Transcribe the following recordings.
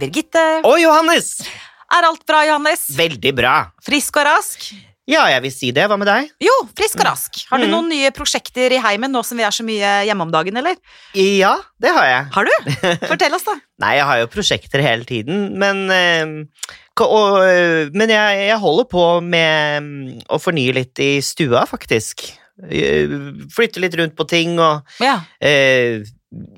Birgitte. Og Johannes! Er alt bra, Johannes? Veldig bra. Frisk og rask? Ja, jeg vil si det. Hva med deg? Jo, frisk og rask. Har du Mm. noen nye prosjekter i heimen nå som vi er så mye hjemme om dagen, eller? Ja, det har jeg. Har du? Fortell oss, da. Nei, jeg har jo prosjekter hele tiden, men eh, og, eh, Men jeg, jeg holder på med mm, å fornye litt i stua, faktisk. Eh, Flytte litt rundt på ting og Ja. eh,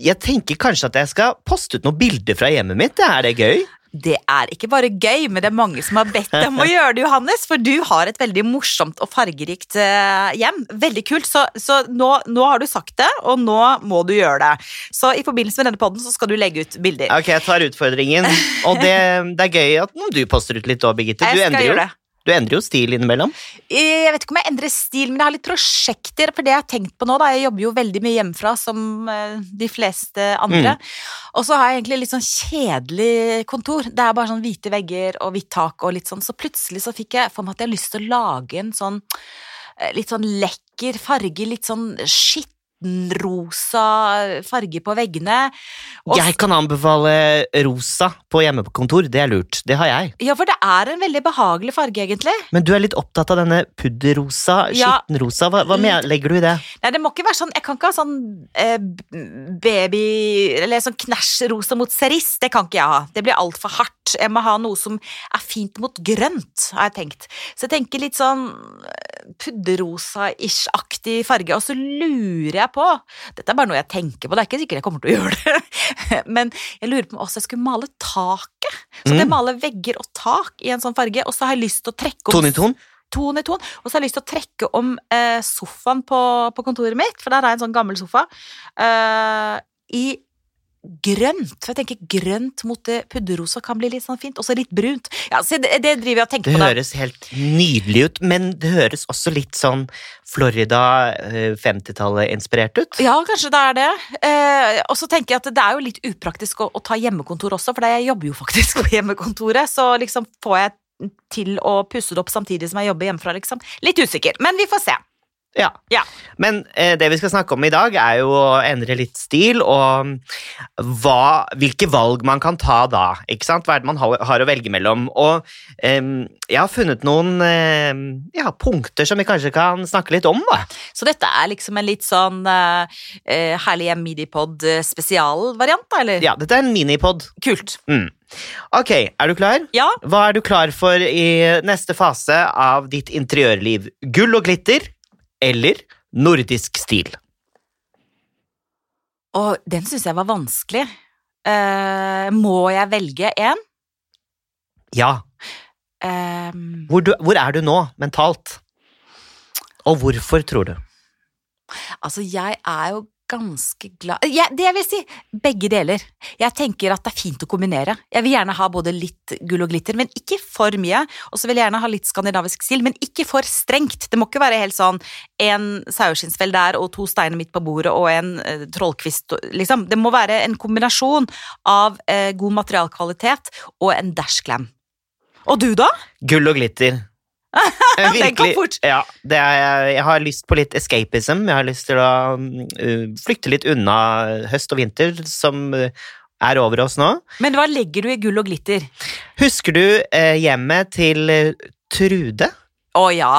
Jeg tenker kanskje at jeg skal poste ut noen bilder fra hjemmet mitt. Er det gøy? Det er ikke bare gøy, men det er mange som har bedt deg om å gjøre det, Johannes. For du har et veldig morsomt og fargerikt eh, hjem. Veldig kult. Så, så nå, nå har du sagt det, og nå må du gjøre det. Så i forbindelse med denne podden så skal du legge ut bilder. Ok, jeg tar utfordringen. Og det, det er gøy at du poster ut litt òg, Birgitte. Du endrer, jo. Du endrer jo stil innimellom. Jeg vet ikke om jeg endrer stil, men jeg har litt prosjekter. For det jeg har tenkt på nå, da, jeg jobber jo veldig mye hjemmefra, som eh, de fleste andre. Og så har jeg egentlig litt sånn kjedelig kontor. Det er bare sånn hvite vegger og hvitt tak og litt sånn. Så plutselig så fikk jeg for meg at jeg har lyst til å lage en sånn eh, litt sånn lekker farge, litt sånn skittenrosa farge på veggene. Og Jeg kan anbefale rosa på hjemmekontor. Det er lurt. Det har jeg. Ja, for det er en veldig behagelig farge, egentlig. Men du er litt opptatt av denne pudderrosa, skittenrosa. Hva, hva med, legger du i det? Nei, det må ikke være sånn Jeg kan ikke ha sånn eh, baby Eller sånn knæsjrosa mot seriss. Det kan ikke jeg ha. Det blir altfor hardt. Jeg må ha noe som er fint mot grønt, har jeg tenkt. Så jeg tenker litt sånn eh, pudderrosa-ish-aktig farge. Og så lurer jeg på Dette er bare noe jeg tenker på, det er ikke sikkert jeg kommer til å gjøre det. Men jeg lurer på om også jeg skulle male taket. Så mm. jeg maler vegger og tak i en sånn farge. Og så har jeg lyst til å trekke om Ton i ton? ton i ton. Og så har jeg lyst til å trekke om eh, sofaen på, på kontoret mitt, for der har jeg en sånn gammel sofa, eh, i grønt. For jeg tenker grønt mot det pudderrosa kan bli litt sånn fint. Også litt brunt. Ja, se, det, det driver jeg og tenker Det på. Det høres helt nydelig ut, men det høres også litt sånn Florida eh, 50-tallet inspirert ut. Ja, kanskje det er det. Eh, og så tenker jeg at det er jo litt upraktisk å, å ta hjemmekontor også, for jeg jobber jo faktisk på hjemmekontoret, så liksom får jeg til å pusse det opp samtidig som jeg jobber hjemmefra, liksom. Litt usikker, men vi får se. Ja. Ja. Men eh, det vi skal snakke om i dag, er jo å endre litt stil, og hva, hvilke valg man kan ta da. ikke sant? Hva er det man har, har å velge mellom? Og eh, jeg har funnet noen eh, ja, punkter som vi kanskje kan snakke litt om. da. Så dette er liksom en litt sånn eh, eh, Herlig midipod eh, da, eller? Ja, dette er en minipod. Kult. Mm. Ok, er du klar? Ja, Hva er du klar for i neste fase av ditt interiørliv? Gull og glitter eller nordisk stil? og den syns jeg var vanskelig. Uh, må jeg velge én? Ja. Um, Hvor, du, hvor er du nå, mentalt? Og hvorfor, tror du? altså, jeg er jo ganske glad ja, Det jeg vil si, begge deler. Jeg tenker at det er fint å kombinere. Jeg vil gjerne ha både litt gull og glitter, men ikke for mye. Og så vil jeg gjerne ha litt skandinavisk stil, men ikke for strengt. Det må ikke være helt sånn en saueskinnsfell der og to steiner midt på bordet og en eh, trollkvist, liksom. Det må være en kombinasjon av eh, god materialkvalitet og en dash glam. Og du, da? Gull og glitter. Eh, Den kom fort. Ja, det er, jeg har lyst på litt escapism. Jeg har lyst til å uh, flykte litt unna høst og vinter, som uh, er over oss nå. Men hva legger du i gull og glitter? Husker du uh, hjemmet til uh, Trude? Å ja.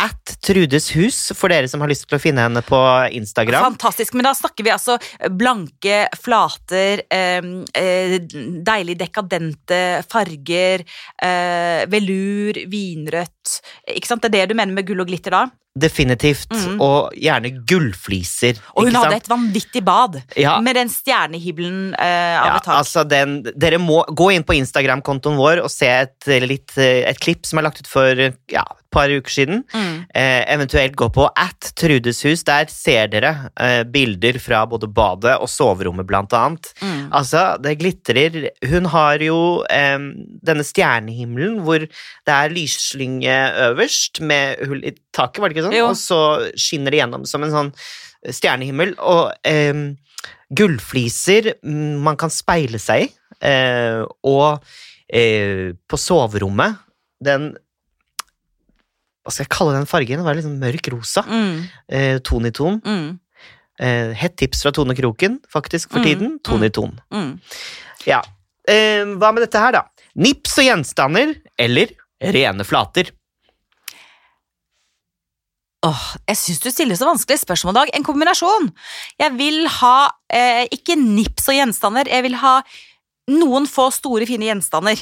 At Trudes hus, for dere som har lyst til å finne henne på Instagram. Fantastisk. Men da snakker vi altså blanke flater, eh, deilig dekadente farger, eh, velur, vinrødt. Ikke sant? Det er det du mener med gull og glitter da? Definitivt. Mm. Og gjerne gullfliser. Og hun hadde et vanvittig bad Ja. med den stjernehimmelen eh, av Ja, et tak. altså den, dere må gå inn på Instagram-kontoen vår og se et, litt, eh, et klipp som er lagt ut for ja, par uker siden. Mm. Eh, eventuelt gå på at Trudes hus. Der ser dere eh, bilder fra både badet og soverommet, blant annet. Mm. Altså, det glitrer Hun har jo eh, denne stjernehimmelen hvor det er lysslynge øverst med hull i taket, var det ikke sånn? Jo. Og så skinner det gjennom som en sånn stjernehimmel. Og gullfliser man kan speile seg i. Eh, og eh, på soverommet Den Hva skal jeg kalle den fargen? Den var litt sånn mørk rosa. Mm. Eh, ton i ton. Mm. Eh, hett tips fra Tone Kroken, faktisk, for Mm, tiden. Ton i ton. Mm. Ja. Eh, hva med dette her, da? Nips og gjenstander, eller rene flater? Åh, jeg syns du stiller så vanskelige spørsmål, Dag. En kombinasjon. Jeg vil ha eh, ikke nips og gjenstander, jeg vil ha noen få store, fine gjenstander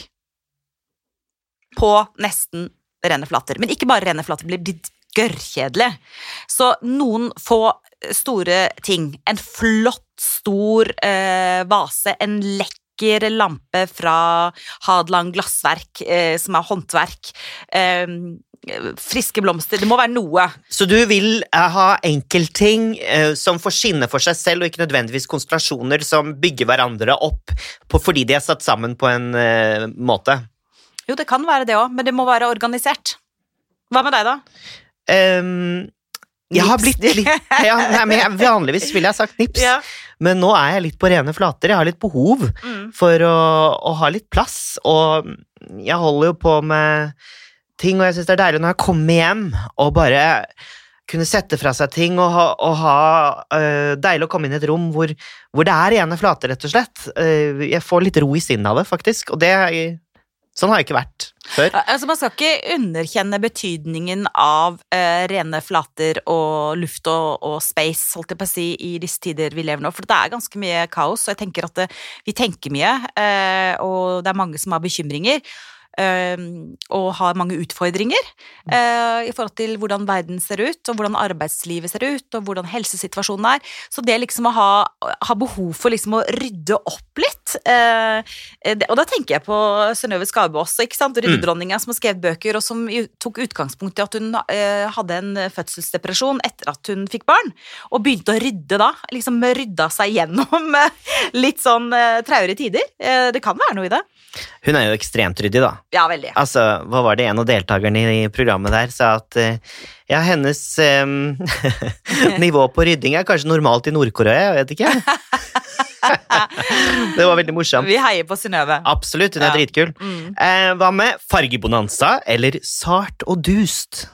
på nesten rene flater. Men ikke bare rene flater, blir gørrkjedelig. Så noen få store ting. En flott, stor eh, vase, en lekker lampe fra Hadeland glassverk, eh, som er håndverk. Eh, friske blomster. Det må være noe. Så du vil eh, ha enkeltting eh, som får skinne for seg selv, og ikke nødvendigvis konstellasjoner som bygger hverandre opp fordi de er satt sammen på en eh, måte? Jo, det kan være det òg, men det må være organisert. Hva med deg, da? Um, jeg har blitt litt ja, nei, men jeg, Vanligvis ville jeg sagt nips, men nå er jeg litt på rene flater. Jeg har litt behov Mm. for å, å ha litt plass, og jeg holder jo på med ting, og jeg syns det er deilig når jeg kommer hjem og bare kunne sette fra seg ting og ha, og ha øh, Deilig å komme inn i et rom hvor, hvor det er rene flater, rett og slett. Øh, jeg får litt ro i sinnet av det, faktisk, og det Sånn har jeg ikke vært før. Altså, man skal ikke underkjenne betydningen av eh, rene flater og luft og, og space, holdt jeg på å si, i disse tider vi lever nå. For det er ganske mye kaos, og jeg tenker at det, vi tenker mye, eh, og det er mange som har bekymringer. Eh, og har mange utfordringer eh, i forhold til hvordan verden ser ut, og hvordan arbeidslivet ser ut, og hvordan helsesituasjonen er. Så det liksom å ha, ha behov for liksom å rydde opp litt eh, Og da tenker jeg på Synnøve Skarbø også, ikke sant? ryddedronninga som har skrevet bøker, og som tok utgangspunkt i at hun eh, hadde en fødselsdepresjon etter at hun fikk barn, og begynte å rydde da. Liksom rydda seg gjennom litt sånn traurige tider. Det kan være noe i det. Hun er jo ekstremt ryddig, da. Ja, veldig. Altså, hva var det en av deltakerne i programmet der sa at eh, ja, hennes um, nivå på rydding er kanskje normalt i Nord-Korea, jeg vet ikke. det var veldig morsomt. Vi heier på Synnøve. Absolutt, hun er Ja. dritkul. Mm. Eh, hva med fargebonanza eller sart og dust?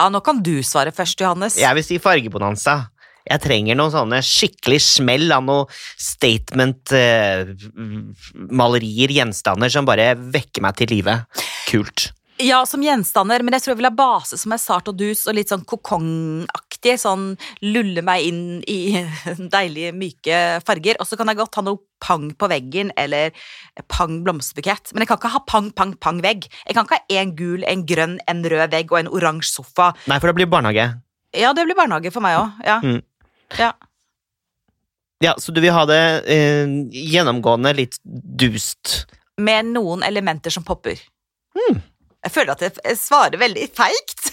Ja, nå kan du svare først, Johannes. Jeg vil si fargebonanza. Jeg trenger noen sånne skikkelig smell av noen statement-malerier, gjenstander, som bare vekker meg til live. Kult. Ja, som gjenstander, men jeg tror jeg vil ha base som er sart og dus og litt sånn kokongaktig. Sånn lulle meg inn i deilige, myke farger. Og så kan jeg godt ha noe pang på veggen eller pang blomsterbukett. Men jeg kan ikke ha pang, pang, pang vegg. Jeg kan ikke ha en gul, en grønn, en rød vegg og en oransje sofa. Nei, for det blir barnehage. Ja, det blir barnehage for meg òg. Ja. Mm. Ja. Ja, så du vil ha det eh, gjennomgående litt dust. Med noen elementer som popper. Mm. Jeg føler at jeg svarer veldig feigt.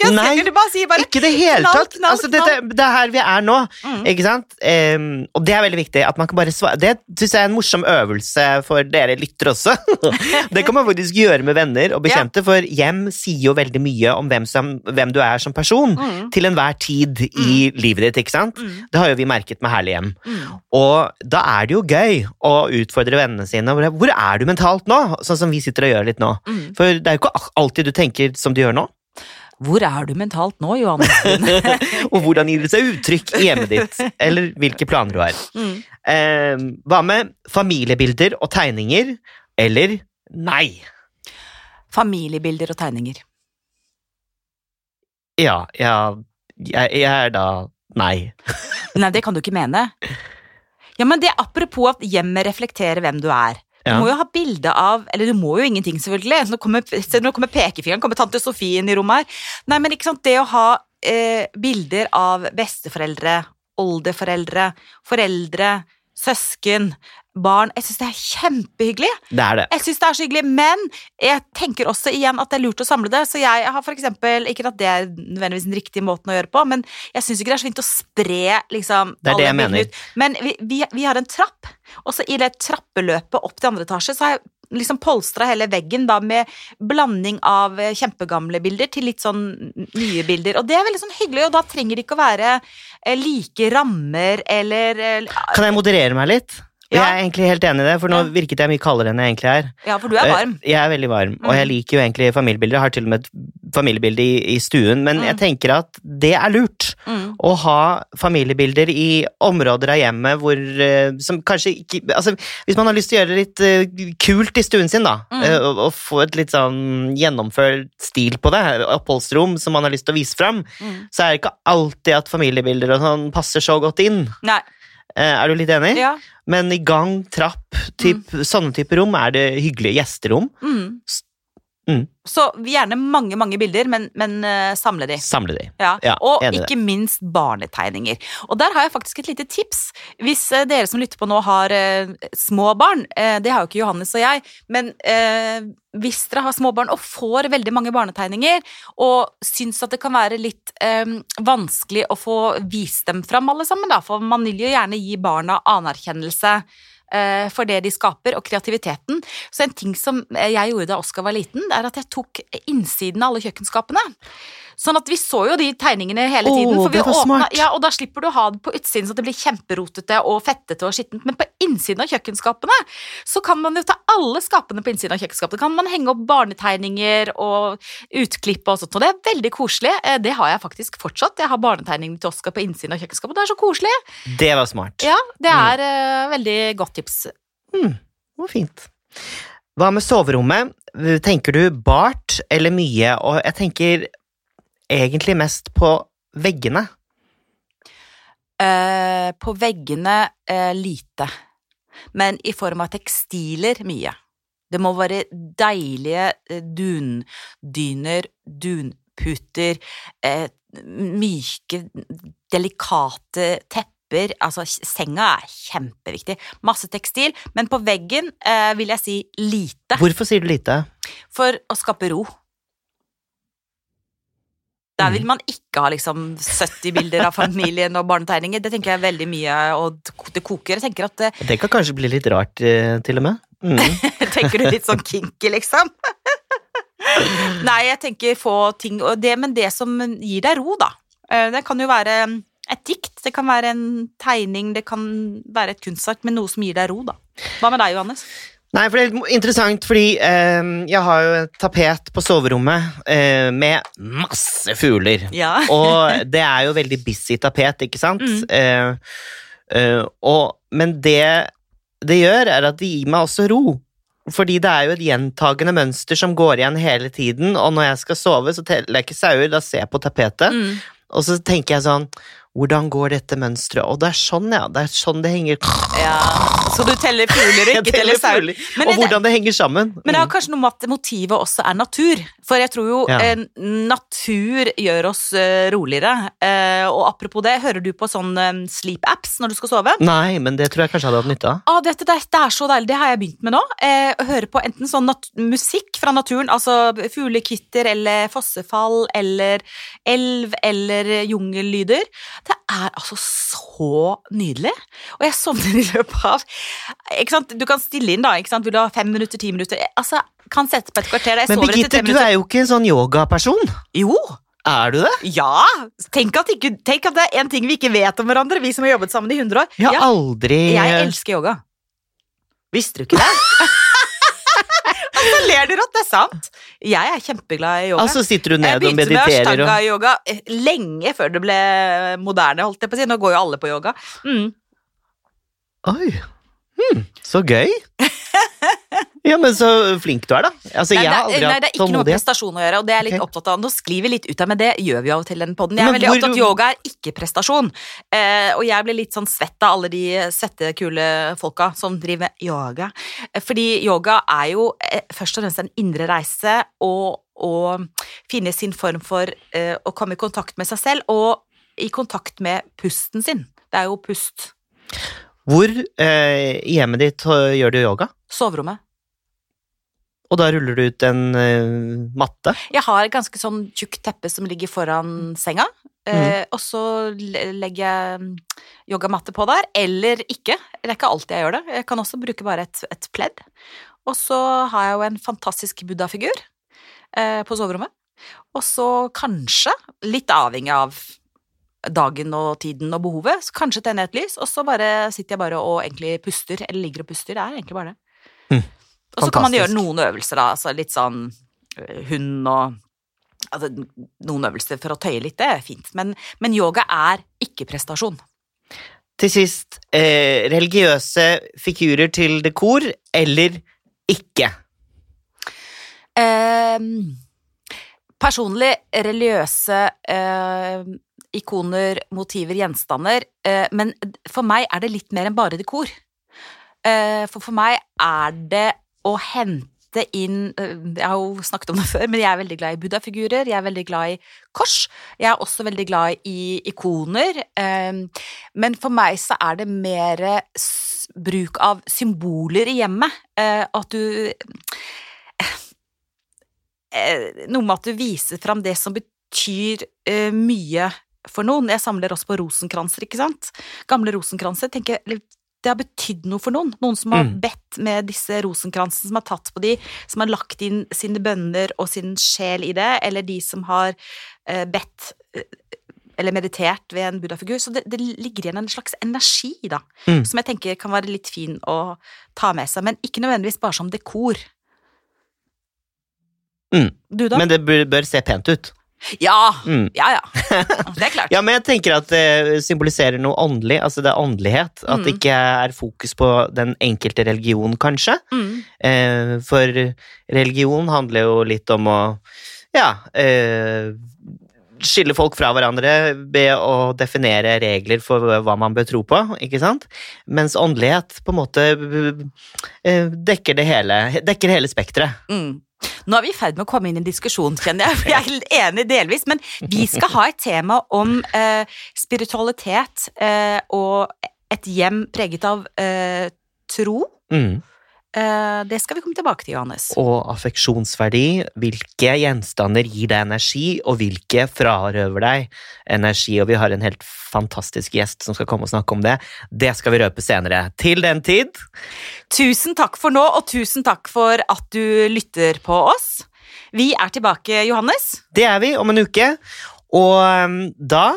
Jeg Nei, skulle bare sier bare Ikke det hele knall, tatt! knall, altså, dette, det er her vi er nå, Mm. ikke sant? Um, og det er veldig viktig. at man kan bare svare. Det syns jeg er en morsom øvelse for dere lyttere også. det kan man faktisk gjøre med venner og bekjente, for hjem sier jo veldig mye om hvem, som, hvem du er som person. Mm. Til enhver tid i livet ditt, ikke sant? Mm. Det har jo vi merket med Herlig hjem. Mm. Og da er det jo gøy å utfordre vennene sine. Hvor hvor er du mentalt nå? Sånn som vi sitter og gjør litt nå. Mm. For det er jo ikke alltid du tenker som du gjør nå. Hvor er du mentalt nå, Johanne? Og hvordan gir det seg uttrykk i hjemmet ditt? Eller hvilke planer du har. mm. Eh, hva med familiebilder og tegninger? Eller nei? Familiebilder og tegninger. Ja, ja jeg, jeg er da nei. Nei, det kan du ikke mene. Ja, men det er apropos at hjemmet reflekterer hvem du er. Du må jo ha bilde av Eller du må jo ingenting, selvfølgelig. Nå kommer, nå kommer pekefingeren, kommer tante Sofie inn i rommet her. Nei, men ikke sant, det å ha eh, bilder av besteforeldre, oldeforeldre, foreldre, søsken, barn Jeg syns det er kjempehyggelig. Det er det. Jeg syns det er så hyggelig, men jeg tenker også igjen at det er lurt å samle det. Så jeg har for eksempel, ikke at det er nødvendigvis den riktige måten å gjøre på, men jeg syns ikke det er så fint å spre liksom Det er det jeg mener. ut. Men vi, vi, vi har en trapp, og så i det trappeløpet opp til andre etasje, så har jeg liksom polstra hele veggen da med blanding av eh, kjempegamle bilder til litt sånn nye bilder. Og det er veldig sånn hyggelig, og da trenger det ikke å være eh, like rammer eller eh, Kan jeg moderere meg litt? Og Ja. jeg er egentlig helt enig i det, for nå Ja. virket jeg mye kaldere enn jeg egentlig er. Ja, for du er varm. Eh, Jeg er veldig varm, og Mm. jeg liker jo egentlig familiebilder. Jeg har til og med et familiebilde i, i stuen, men Mm. jeg tenker at det er lurt. Mm. Å ha familiebilder i områder av hjemmet hvor eh, som kanskje ikke Altså, hvis man har lyst til å gjøre det litt eh, kult i stuen sin, da, Mm. og, og få et litt sånn gjennomført stil på det, oppholdsrom som man har lyst til å vise fram, Mm. så er det ikke alltid at familiebilder og sånn passer så godt inn. Nei. Eh, Er du litt enig? Ja. Men i gang, trapp, typ, sånne typer rom er det hyggelige gjesterom. Mm. Mm. Så gjerne mange, mange bilder, men, men uh, samle de. Samle de. Ja. Ja, og ikke det. minst barnetegninger. Og der har jeg faktisk et lite tips. Hvis uh, dere som lytter på nå har uh, små barn, det har jo ikke Johannes og jeg, men hvis dere har små barn og får veldig mange barnetegninger, og syns at det kan være litt vanskelig å få vist dem fram alle sammen, da, for man vil jo gjerne gi barna anerkjennelse for det de skaper, og kreativiteten. Så en ting som eh, jeg gjorde da Oskar var liten, det er at jeg tok innsiden av alle kjøkkenskapene. Sånn at vi så jo de tegningene hele tiden. tiden. for vi det var åpna- smart. Ja, og da slipper du å ha det på utsiden så det blir kjemperotete og fettete og skittent. Men på innsiden av kjøkkenskapene så kan man jo ta alle skapene på innsiden av kjøkkenskapet. Kan man henge opp barnetegninger og utklipp og sånt. Og det er veldig koselig. Eh, Det har jeg faktisk fortsatt. Jeg har barnetegningene til Oskar på innsiden av kjøkkenskapet. Det er så koselig. Det var smart. Ja, det er eh, veldig godt tips. Mm, det var fint. Hva med soverommet? Tenker du bart eller mye? Og jeg tenker egentlig mest på veggene. Eh, på veggene eh, lite, men i form av tekstiler mye. Det må være deilige eh, dundyner, dunputer, eh, myke, delikate tepper. Altså, senga er kjempeviktig. Masse tekstil, men på veggen eh, vil jeg si lite, Hvorfor sier du lite? for å skape ro. Der vil man ikke ha liksom 70 bilder av familien og barnetegninger. Det tenker jeg veldig mye, og det koker. Jeg at Det kan kanskje bli litt rart, eh, til og med. Mm. Tenker du litt sånn kinky, liksom? Nei, jeg tenker få ting det, Men det som gir deg ro, da. eh, Det kan jo være et dikt, det kan være en tegning, det kan være et kunstverk, men noe som gir deg ro, da. Hva med deg, Johannes? Nei, for det er interessant, fordi eh, jeg har jo et tapet på soverommet eh, med masse fugler. Ja. Og det er jo veldig busy tapet, ikke sant? Mm. Eh, eh, og, men det det gjør, er at det gir meg også ro. Fordi det er jo et gjentagende mønster som går igjen hele tiden, og når jeg skal sove, så teller jeg ikke sauer, da ser jeg på tapetet, Mm. og så tenker jeg sånn Hvordan går dette mønsteret? Og det er sånn, ja. Det er sånn det henger ja. Så du teller fugler og ikke teller sauer? Og hvordan det henger sammen. Men det har kanskje noe med at motivet også er natur. For jeg tror jo Ja. eh, natur gjør oss eh, roligere. Eh, og apropos det, hører du på sånn eh, sleep-apps når du skal sove? Nei, men det tror jeg kanskje jeg hadde hatt nytte av. Ah, dette, det, er, det er så deilig. Det har jeg begynt med nå. Eh, å høre på enten sånn musikk fra naturen, altså fuglekvitter eller fossefall eller elv eller jungellyder. Det er altså så nydelig. Og jeg sovner i løpet av ikke sant? Du kan stille inn, da. Ikke sant? Vil du ha fem minutter, ti minutter? Altså, kan sette på et kvarter. Jeg Men sover Birgitte, du er jo ikke en sånn yogaperson. Jo! Er du det? Ja! Tenk at, ikke, tenk at det er en ting vi ikke vet om hverandre, vi som har jobbet sammen i 100 år. Jeg har Ja, aldri jeg elsker yoga. Visste du ikke det? Altså, ler dere at det er sant? Jeg er kjempeglad i yoga. Altså sitter du jeg ned og begynte med mediterer og ashtanga-yoga eh, lenge før det ble moderne, holdt jeg på å si. Nå går jo alle på yoga. Mm. Oi. Hmm, så gøy. Ja, men så flink du er, da. Altså, Nei, jeg har aldri nei, det er ikke noe med prestasjon å gjøre, og det er jeg litt okay. opptatt av. Nå sklir vi litt ut av, men det gjør vi av og til den podden. Jeg er Men veldig hvor- opptatt av yoga er ikke prestasjon. Eh, og jeg blir litt sånn svett av alle de svette, kule folka som driver med yoga. Eh, Fordi yoga er jo eh, først og fremst en indre reise og å finne sin form for eh, å komme i kontakt med seg selv, og i kontakt med pusten sin. Det er jo pust. Hvor eh, i hjemmet ditt øh, gjør du yoga? Soverommet. Og da ruller du ut en eh, matte? Jeg har et ganske sånn tjukt teppe som ligger foran senga. Eh, og så legger jeg mm, yogamatte på der, eller ikke. Det er ikke alltid jeg gjør det. Jeg kan også bruke bare et, et pledd. Og så har jeg jo en fantastisk buddha-figur eh, på soverommet. Og så kanskje, litt avhengig av dagen og tiden og behovet. Så kanskje tenner jeg et lys, og så bare sitter jeg bare og egentlig puster, eller ligger og puster. Det er egentlig bare det. Mm. Og så kan man gjøre noen øvelser, da, altså litt sånn øh, hund og altså, Noen øvelser for å tøye litt, det er fint, men, men yoga er ikke prestasjon. Til sist, eh, religiøse figurer til dekor eller ikke? Eh, personlig religiøse eh, ikoner, motiver, gjenstander, eh, men for meg er det litt mer enn bare dekor. Eh, for for meg er det å hente inn eh, Jeg har jo snakket om det før, men jeg er veldig glad i buddha-figurer, jeg er veldig glad i kors. Jeg er også veldig glad i ikoner. Men for meg så er det mer bruk av symboler i hjemmet. At du Noe med at du viser fram det som betyr mye for noen. Jeg samler også på rosenkranser, ikke sant? Gamle rosenkranser. tenker jeg, Det har betydd noe for noen. Noen som har Mm. bedt med disse rosenkransene, som har tatt på de, som har lagt inn sine bønner og sin sjel i det, eller de som har eh, bedt eh, eller meditert ved en buddha-figur. Så det, det ligger igjen en slags energi, da, Mm. som jeg tenker kan være litt fin å ta med seg, men ikke nødvendigvis bare som dekor. Mm. Du, da? Men det bør, bør se pent ut. Ja! Mm. Ja, ja. Det er klart. Ja, men jeg tenker at det symboliserer noe åndelig. Altså det er åndelighet. At det Mm. ikke er fokus på den enkelte religion, kanskje. Mm. Eh, for religion handler jo litt om å ja eh, skille folk fra hverandre ved å definere regler for hva man bør tro på, ikke sant? Mens åndelighet på en måte eh, dekker det hele, dekker hele spekteret. Mm. Nå er vi i ferd med å komme inn i en diskusjon, kjenner jeg. Jeg er enig delvis, men vi skal ha et tema om eh, spiritualitet eh, og et hjem preget av eh, tro. Mm. Eh, det skal vi komme tilbake til, Johannes. Og affeksjonsverdi. Hvilke gjenstander gir deg energi, og hvilke frarøver deg energi? Og vi har en helt fantastisk gjest som skal komme og snakke om det. Det skal vi røpe senere. Til den tid Tusen takk for nå, og tusen takk for at du lytter på oss. Vi er tilbake, Johannes. Det er vi om en uke. Og um, da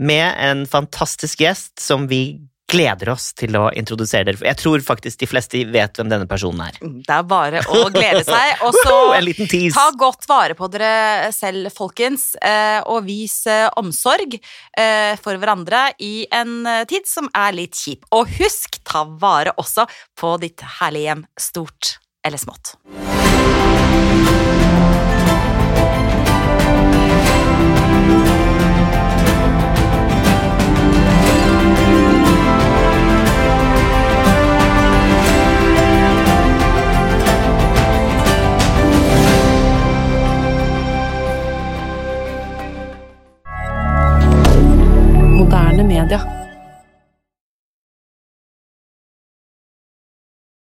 med en fantastisk gjest som vi gleder oss til å introdusere dere. Jeg tror faktisk de fleste vet hvem denne personen er. Det er bare å glede seg. Og så. Ta godt vare på dere selv, folkens, eh, og vis eh, omsorg eh, for hverandre i en tid som er litt kjip. Og husk, ta vare også på ditt herlige hjem, stort eller smått. Media.